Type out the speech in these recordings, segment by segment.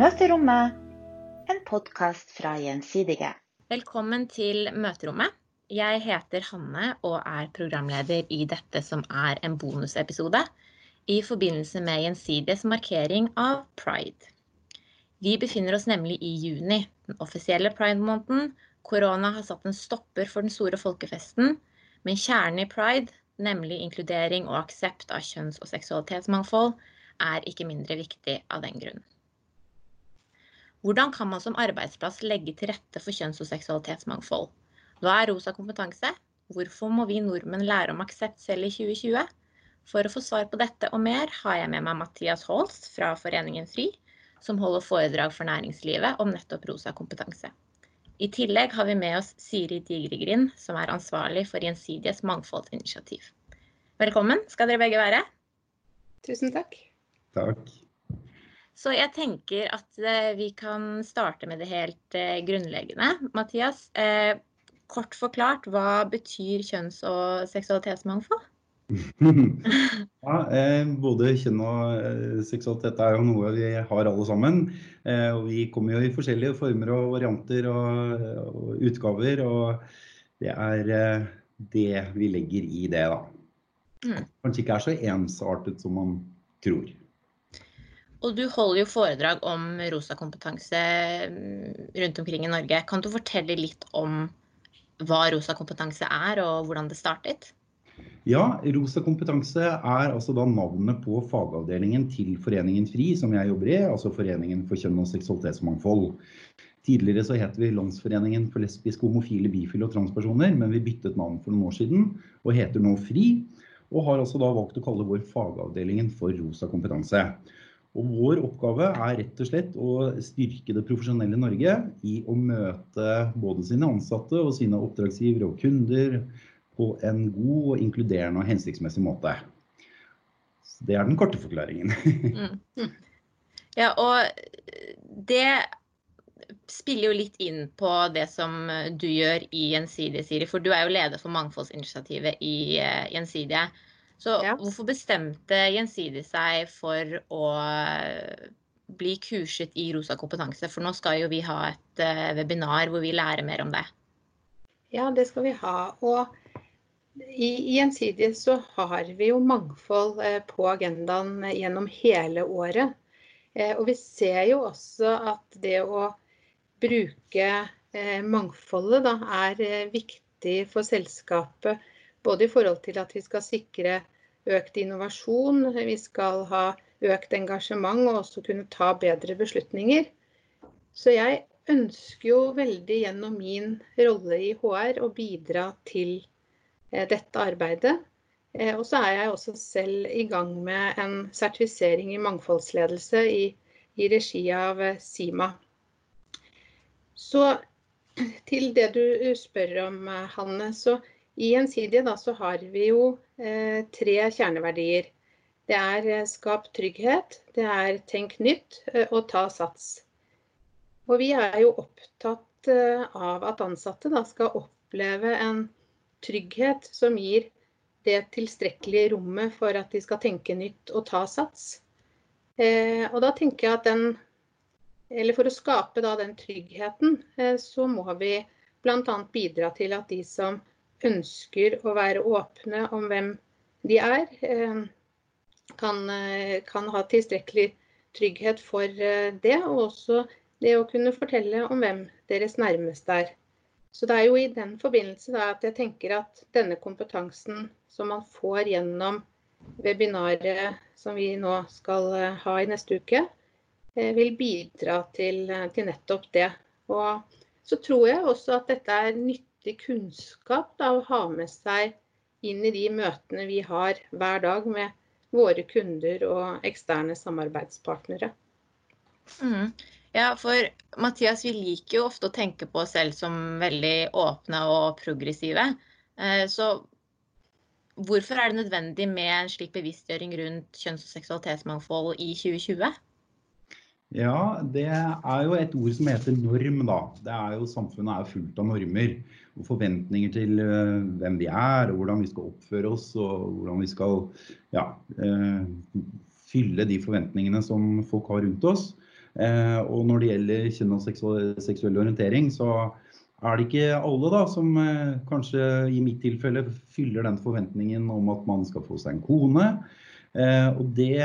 Møterommet, en podkast fra Gjensidige. Velkommen til Møterommet. Jeg heter Hanne og er programleder i dette som er en bonusepisode i forbindelse med Gjensidiges markering av pride. Vi befinner oss nemlig i juni, den offisielle pride-måneden. Korona har satt en stopper for den store folkefesten, men kjernen i pride, nemlig inkludering og aksept av kjønns- og seksualitetsmangfold, er ikke mindre viktig av den grunn. Hvordan kan man som arbeidsplass legge til rette for kjønns- og seksualitetsmangfold? Hva er rosa kompetanse? Hvorfor må vi nordmenn lære om aksept selv i 2020? For å få svar på dette og mer har jeg med meg Mathias Holst fra Foreningen FRI, som holder foredrag for næringslivet om nettopp rosa kompetanse. I tillegg har vi med oss Siri Digregrind, som er ansvarlig for Gjensidiges mangfoldsinitiativ. Velkommen skal dere begge være. Tusen takk. Takk. Så jeg tenker at eh, vi kan starte med det helt eh, grunnleggende. Mathias, eh, kort forklart, hva betyr kjønns- og seksualitetsmangfold? ja, både kjønn og seksualitet er jo noe vi har alle sammen. og vi kommer jo i forskjellige former og varianter og, og utgaver. Og det er det vi legger i det, da. Mm. Kanskje ikke er så ensartet som man tror. Og du holder jo foredrag om rosa kompetanse mm, rundt omkring i Norge. Kan du fortelle litt om hva rosa kompetanse er, og hvordan det startet? Ja, Rosa kompetanse er altså da navnet på fagavdelingen til Foreningen FRI, som jeg jobber i, altså Foreningen for kjønn og seksualitetsmangfold. Tidligere så het vi Landsforeningen for lesbiske, homofile, bifile og transpersoner, men vi byttet navn for noen år siden og heter nå FRI. Og har altså da valgt å kalle vår fagavdelingen for Rosa kompetanse. Og vår oppgave er rett og slett å styrke det profesjonelle Norge i å møte både sine ansatte og sine oppdragsgivere og kunder på en god og inkluderende og hensiktsmessig måte. Så det er den korte forklaringen. mm. Ja, og det spiller jo litt inn på det som du gjør i Gjensidige, Siri. For du er jo leder for mangfoldsinitiativet i Gjensidige. Gjensidige. Så ja. hvorfor bestemte Gjensidig seg for å eh, bli kurset i rosa kompetanse? For nå skal jo vi ha et uh, webinar hvor vi lærer mer om det. Ja, det skal vi ha. Og i Gjensidige så har vi jo mangfold uh, på agendaen gjennom hele året. Og vi ser jo også at det å bruke mangfoldet da, er viktig for selskapet både i forhold til at vi skal sikre økt innovasjon, vi skal ha økt engasjement og også kunne ta bedre beslutninger. Så jeg ønsker jo veldig gjennom min rolle i HR å bidra til eh, dette arbeidet. Eh, og så er jeg også selv i gang med en sertifisering i mangfoldsledelse i, i regi av eh, Sima. Så til det du spør om, Hanne. så i Gjensidige da, så har vi jo eh, tre kjerneverdier. Det er eh, skap trygghet, det er tenk nytt eh, og ta sats. Og vi er jo opptatt eh, av at ansatte da, skal oppleve en trygghet som gir det tilstrekkelige rommet for at de skal tenke nytt og ta sats. Eh, og da tenker jeg at den Eller for å skape da den tryggheten, eh, så må vi bl.a. bidra til at de som ønsker å være åpne om hvem de er, eh, kan, eh, kan ha tilstrekkelig trygghet for eh, det. Og også det å kunne fortelle om hvem deres nærmeste er. Så det er jo i den forbindelse at jeg tenker at denne kompetansen som man får gjennom webinaret som vi nå skal ha i neste uke, vil bidra til, til nettopp det. Og så tror jeg også at dette er nyttig nyttig kunnskap da, å ha med seg inn i de møtene vi har hver dag med våre kunder og eksterne samarbeidspartnere. Mm. Ja, for Mathias, vi liker jo ofte å tenke på oss selv som veldig åpne og progressive. Eh, så hvorfor er det nødvendig med en slik bevisstgjøring rundt kjønns- og seksualitetsmangfold i 2020? Ja, det er jo et ord som heter norm, da. Det er jo, samfunnet er fullt av normer. Og forventninger til uh, hvem vi er, og hvordan vi skal oppføre oss. Og hvordan vi skal ja, uh, fylle de forventningene som folk har rundt oss. Og når det gjelder kjønn og seksuell orientering, så er det ikke alle da som kanskje i mitt tilfelle fyller den forventningen om at man skal få seg en kone. Og det,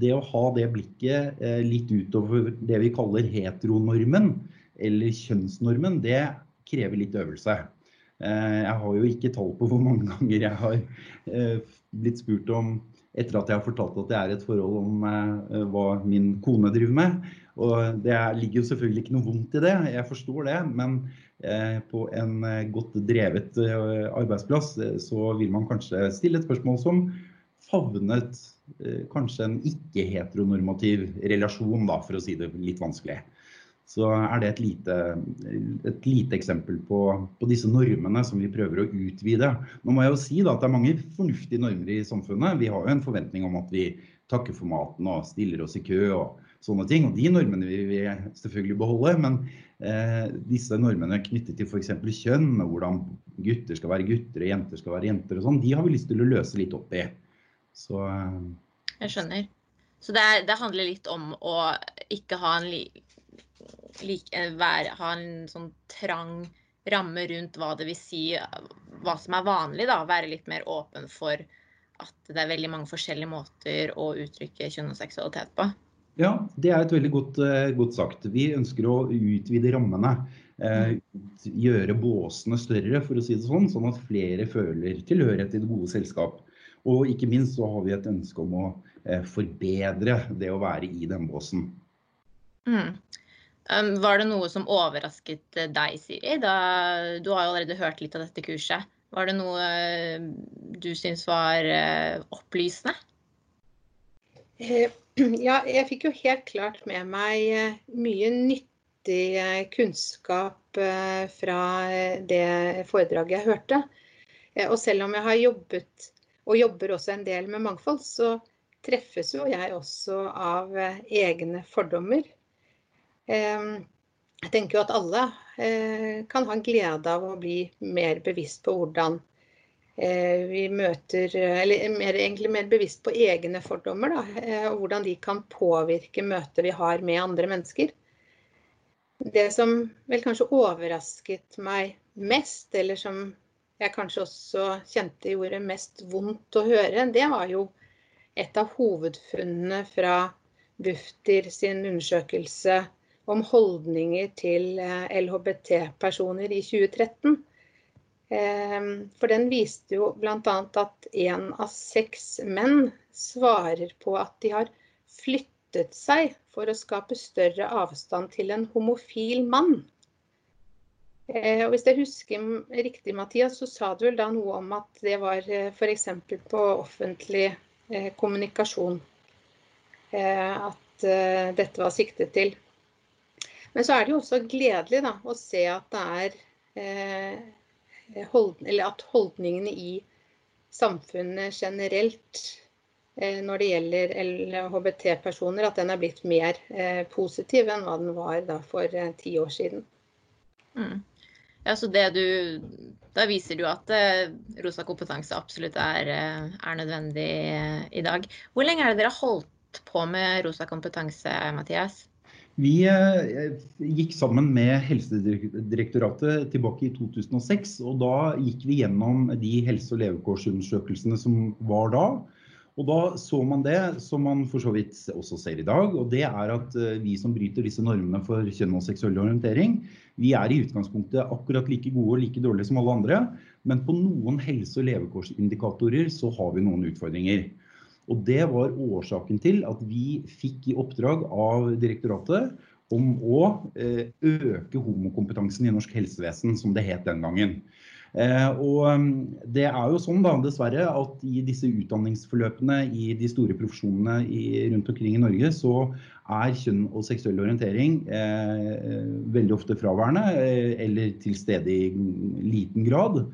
det å ha det blikket litt utover det vi kaller heteronormen, eller kjønnsnormen, det krever litt øvelse. Jeg har jo ikke tall på hvor mange ganger jeg har blitt spurt om etter at jeg har fortalt at det er et forhold om eh, hva min kone driver med. Og det ligger jo selvfølgelig ikke noe vondt i det, jeg forstår det. Men eh, på en eh, godt drevet arbeidsplass så vil man kanskje stille et spørsmål som favnet kanskje en ikke-heteronormativ relasjon, da, for å si det litt vanskelig så er det et lite, et lite eksempel på, på, disse normene som vi prøver å utvide. Nå må jeg jo si da, at det er mange fornuftige normer i samfunnet. Vi har jo en forventning om at vi takker for maten og stiller oss i kø og sånne ting. Og de normene vil vi selvfølgelig beholde. Men eh, disse normene knyttet til f.eks. kjønn og hvordan gutter skal være gutter og jenter skal være jenter og sånn, de har vi lyst til å løse litt opp i. Så eh. Jeg skjønner. Så det, er, det handler litt om å ikke ha en like, eh, være, ha en sånn trang ramme rundt hva det vil si, hva som er vanlig. da, Være litt mer åpen for at det er veldig mange forskjellige måter å uttrykke kjønn og seksualitet på. Ja, det er et veldig godt, eh, godt sagt. Vi ønsker å utvide rammene. Eh, gjøre båsene større, for å si det sånn, sånn at flere føler tilhørighet til det gode selskap. Og ikke minst så har vi et ønske om å eh, forbedre det å være i den båsen. Mm. Um, var det noe som overrasket eh, deg, Siri? Da, du har jo allerede hørt litt av dette kurset. Var det noe eh, du syns var uh, opplysende? Ja, jeg fikk jo helt klart med meg mye nyttig kunnskap fra det foredraget jeg hørte. Og selv om jeg har jobbet, og jobber også en del med mangfold, så treffes jo jeg også av egne fordommer Ehm, jeg tenker jo at alle eh, kan ha glede av å bli mer bevisst på hvordan eh, vi møter Eller mer, egentlig mer bevisst på egne fordommer, da, eh, og hvordan de kan påvirke møtet vi har med andre mennesker. Det som vel kanskje overrasket meg mest, eller som jeg kanskje også kjente gjorde mest vondt å høre, det var jo et av hovedfunnene fra Bufdir sin undersøkelse om holdninger til eh, LHBT-personer i 2013. Ehm, for den viste jo bl.a. at én av seks menn svarer på at de har flyttet seg for å skape større avstand til en homofil mann. Eh, og hvis jeg husker riktig, Mathias, så sa du vel da noe om at det var eh, f.eks. på offentlig kommunikasjon at dette var siktet til. Men så er det jo også gledelig da, å se at eh, hold, at holdningene i samfunnet generelt eh, når det gjelder LHBT-personer, at den er blitt mer eh, positiv enn hva den var for eh, ti år siden. Mm. Ja, så det du, Da viser du at eh, rosa kompetanse absolutt er, eh, er nødvendig i dag. Hvor lenge det dere har holdt på med rosa kompetanse, Mathias? Vi eh, gikk sammen med Helsedirektoratet tilbake i 2006. og Da gikk vi gjennom de helse- og levekårsundersøkelsene som var da. Og Da så man det som man for så vidt også ser i dag. og det er at eh, Vi som bryter disse normene for kjønn og seksuell orientering, vi er i utgangspunktet akkurat like gode og like dårlige som alle andre. Men på noen helse- og levekårsindikatorer så har vi noen utfordringer. Og det var årsaken til at vi fikk i oppdrag av direktoratet om å eh, øke homokompetansen i norsk helsevesen, som det het den gangen. Eh, og mm, det er jo sånn da, dessverre at i disse utdanningsforløpene i de store profesjonene i, rundt omkring i Norge, så er kjønn og seksuell orientering eh, veldig ofte fraværende eh, eller til stede i liten grad.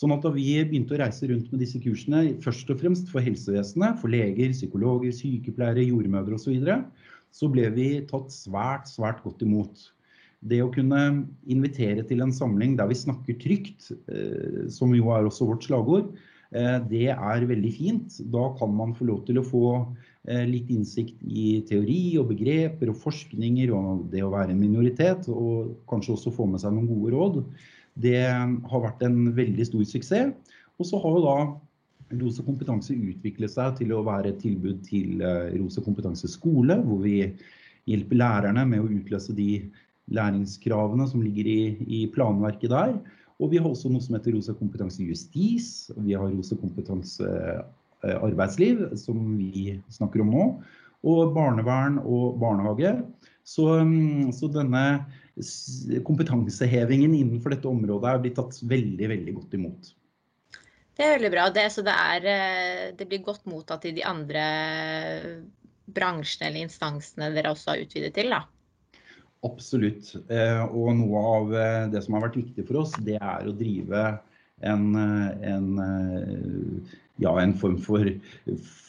Sånn at da vi begynte å reise rundt med disse kursene, først og fremst for helsevesenet, for leger, psykologer, sykepleiere, jordmødre osv., så, videre, så ble vi tatt svært, svært godt imot. Det å kunne invitere til en samling der vi snakker trygt, eh, som jo er også vårt slagord, eh, det er veldig fint. Da kan man få lov til å få litt innsikt i teori og begreper og forskninger og det å være en minoritet, og kanskje også få med seg noen gode råd. Det har vært en veldig stor suksess. Og så har jo da Rose kompetanse utviklet seg til å være et tilbud til Rose kompetanse skole, hvor vi hjelper lærerne med å utløse de læringskravene som ligger i, i planverket der. Og vi har også noe som heter Rosa kompetanse justis. Vi har Rosa kompetanse eh, arbeidsliv, som vi snakker om nå. Og barnevern og barnehage. Så, mm, så denne kompetansehevingen innenfor dette området er blitt tatt veldig, veldig godt imot. Det er veldig bra. Det, så det, er, eh, det blir godt mottatt i de andre bransjene eller instansene dere også har utvidet til, da? Absolutt. Eh, og noe av eh, det som har vært viktig for oss, det er å drive en, eh, en, ja, en form for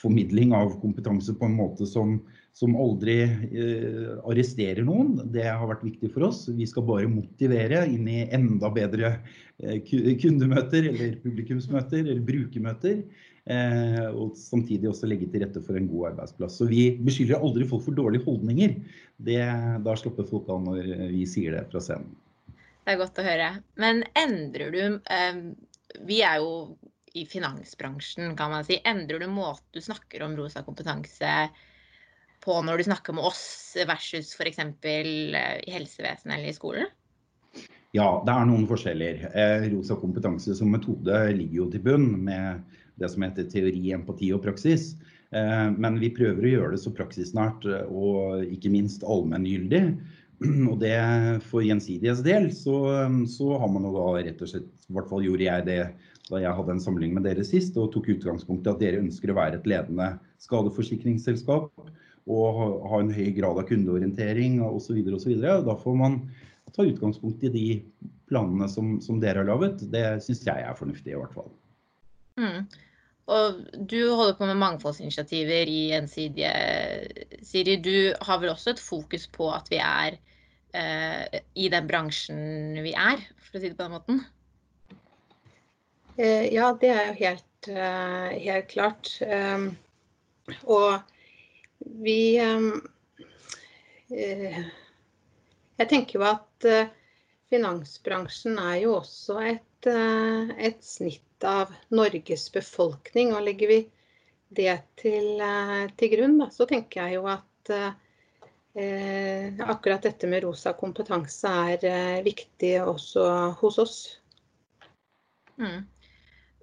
formidling av kompetanse på en måte som, som aldri eh, arresterer noen. Det har vært viktig for oss. Vi skal bare motivere inn i enda bedre eh, kundemøter eller publikumsmøter eller brukermøter. Eh, og samtidig også legge til rette for en god arbeidsplass. Så vi beskylder aldri folk for dårlige holdninger. Det, da slipper folk av når vi sier det fra scenen. Det er godt å høre. Men endrer du eh, Vi er jo i finansbransjen, kan man si. Endrer du måten du snakker om rosa kompetanse på når du snakker med oss versus f.eks. Eh, i helsevesenet eller i skolen? Ja, det er noen forskjeller. Eh, rosa kompetanse som metode ligger jo til bunn med det som heter teori, empati og praksis. Eh, men vi prøver å gjøre det så praksisnært eh, og ikke minst allmenngyldig. Og det for Gjensidiges del så, så, har man jo da rett og slett, i hvert fall gjorde jeg det da jeg hadde en samling med dere sist, og tok utgangspunkt i at dere ønsker å være et ledende skadeforsikringsselskap og ha en høy grad av kundeorientering osv. Da får man ta utgangspunkt i de planene som, som dere har laget. Det syns jeg er fornuftig i hvert fall. Mm. Og du holder på med mangfoldsinitiativer i Gjensidige, Siri. Du har vel også et fokus på at vi er eh, i den bransjen vi er, for å si det på den måten? Eh, ja, det er jo helt, eh, helt klart. Um, og vi um, Jeg tenker jo at finansbransjen er jo også et, et snitt av Norges befolkning. Og legger vi det til, eh, til grunn, da, så tenker jeg jo at eh, akkurat dette med rosa kompetanse er eh, viktig også hos oss. Mm.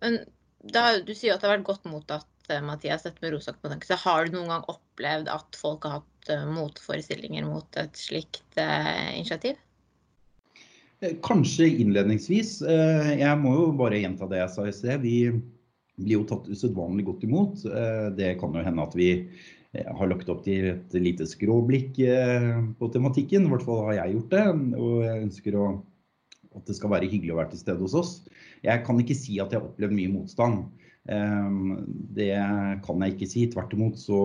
Men da, du sier at det har vært godt mottatt, eh, Mathias, dette med rosa kompetanse. Har du noen gang opplevd at folk har hatt uh, motforestillinger mot et slikt eh, initiativ? Eh, kanskje innledningsvis. Eh, jeg må jo bare gjenta det jeg sa i sted. Vi blir jo tatt usedvanlig godt imot. Eh, det kan jo hende at vi har lagt opp til et lite skråblikk på tematikken. I hvert fall har jeg gjort det. Og jeg ønsker å, at det skal være hyggelig å være til stede hos oss. Jeg kan ikke si at jeg har opplevd mye motstand. Det kan jeg ikke si. Tvert imot så,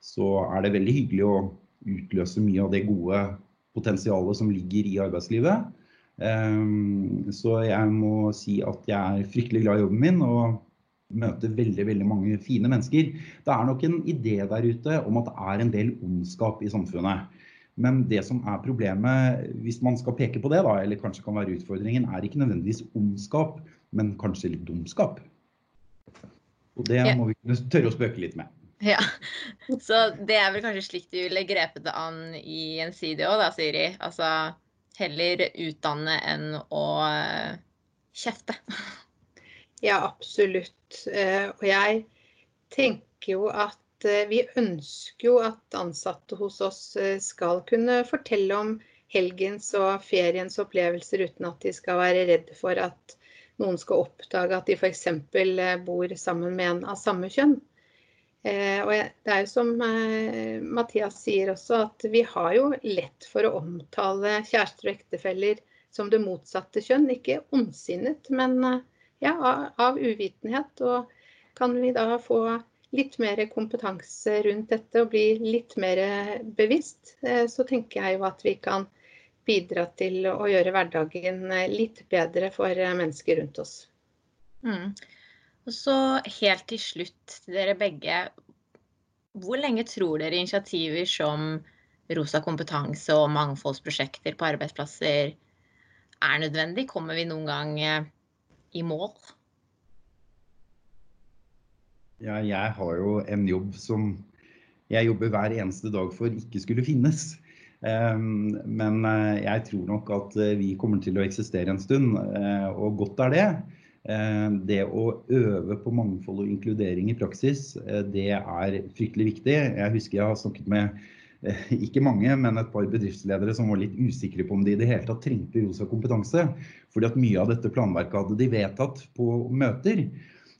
så er det veldig hyggelig å utløse mye av det gode potensialet som ligger i arbeidslivet. Ehm, så jeg må si at jeg er fryktelig glad i jobben min og møter veldig veldig mange fine mennesker. Det er nok en idé der ute om at det er en del ondskap i samfunnet. Men det som er problemet, hvis man skal peke på det, da, eller kanskje kan være utfordringen, er ikke nødvendigvis ondskap, men kanskje litt dumskap. Og det må vi kunne tørre å spøke litt med. Ja, Så det er vel kanskje slik du ville grepet det an i Gjensidige òg, da, Siri? Altså heller utdanne enn å uh, kjefte. Ja, absolutt. Uh, og jeg tenker jo at uh, vi ønsker jo at ansatte hos oss skal kunne fortelle om helgens og feriens opplevelser uten at de skal være redde for at noen skal oppdage at de f.eks. bor sammen med en av samme kjønn. Eh, og det er jo som eh, Mathias sier også, at vi har jo lett for å omtale kjærester og ektefeller som det motsatte kjønn. Ikke ondsinnet, men eh, ja, av uvitenhet. Og kan vi da få litt mer kompetanse rundt dette og bli litt mer bevisst, så tenker jeg jo at vi kan bidra til å gjøre hverdagen litt bedre for mennesker rundt oss. Mm. Og så helt til slutt dere begge. hvor lenge tror dere initiativer som Rosa kompetanse og mangfoldsprosjekter på arbeidsplasser er nødvendig? Kommer vi noen gang eh, i mål? Ja, jeg har jo en jobb som jeg jobber hver eneste dag for ikke skulle finnes. Ehm, men eh, jeg tror nok at eh, vi kommer til å eksistere en stund, og godt er det. Ehm, det å øve på mangfold og inkludering i praksis, det er fryktelig viktig. Jeg husker jeg har snakket med ikke mange, men et par bedriftsledere som var litt usikre på om de i det hele tatt trengte rosa kompetanse. Fordi at mye av dette planverket hadde de vedtatt på møter.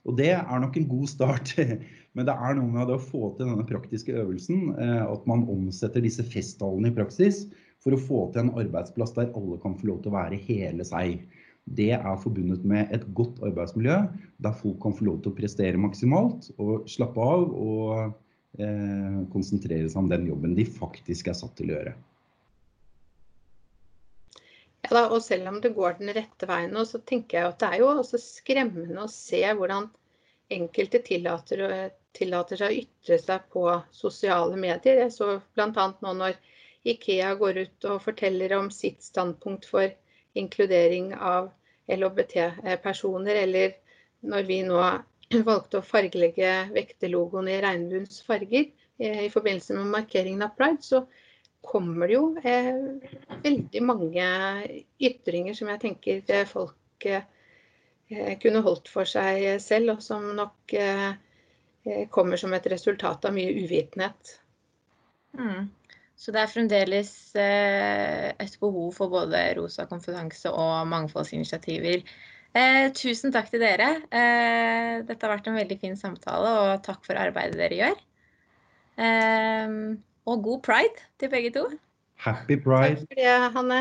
Og det er nok en god start. Men det er noe med det å få til denne praktiske øvelsen, eh, at man omsetter disse festtalene i praksis for å få til en arbeidsplass der alle kan få lov til å være hele seg. Det er forbundet med et godt arbeidsmiljø, der folk kan få lov til å prestere maksimalt og slappe av og eh, konsentrere seg om den jobben de faktisk er satt til å gjøre. Ja, da, og selv om det går den rette veien nå, så tenker jeg at det er jo også skremmende å se hvordan enkelte tillater, tillater, seg å ytre seg på sosiale medier. Jeg så bl.a. nå når Ikea går ut og forteller om sitt standpunkt for inkludering av LHBT-personer, eller når vi nå valgte å fargelegge vekterlogoen i regnbuens farger eh, i forbindelse med markeringen av pride, så kommer det jo eh, veldig mange ytringer som jeg tenker folk eh, Eh, kunne holdt for seg selv, og som nok eh, eh, kommer som et resultat av mye uvitenhet. Mm. Så det er fremdeles et behov for både rosa kompetanse og mangfoldsinitiativer. Eh, tusen takk til dere. Eh, dette har vært en veldig fin samtale, og takk for arbeidet dere gjør. Eh, og god pride til begge to. Happy pride. Takk for det, Hanne.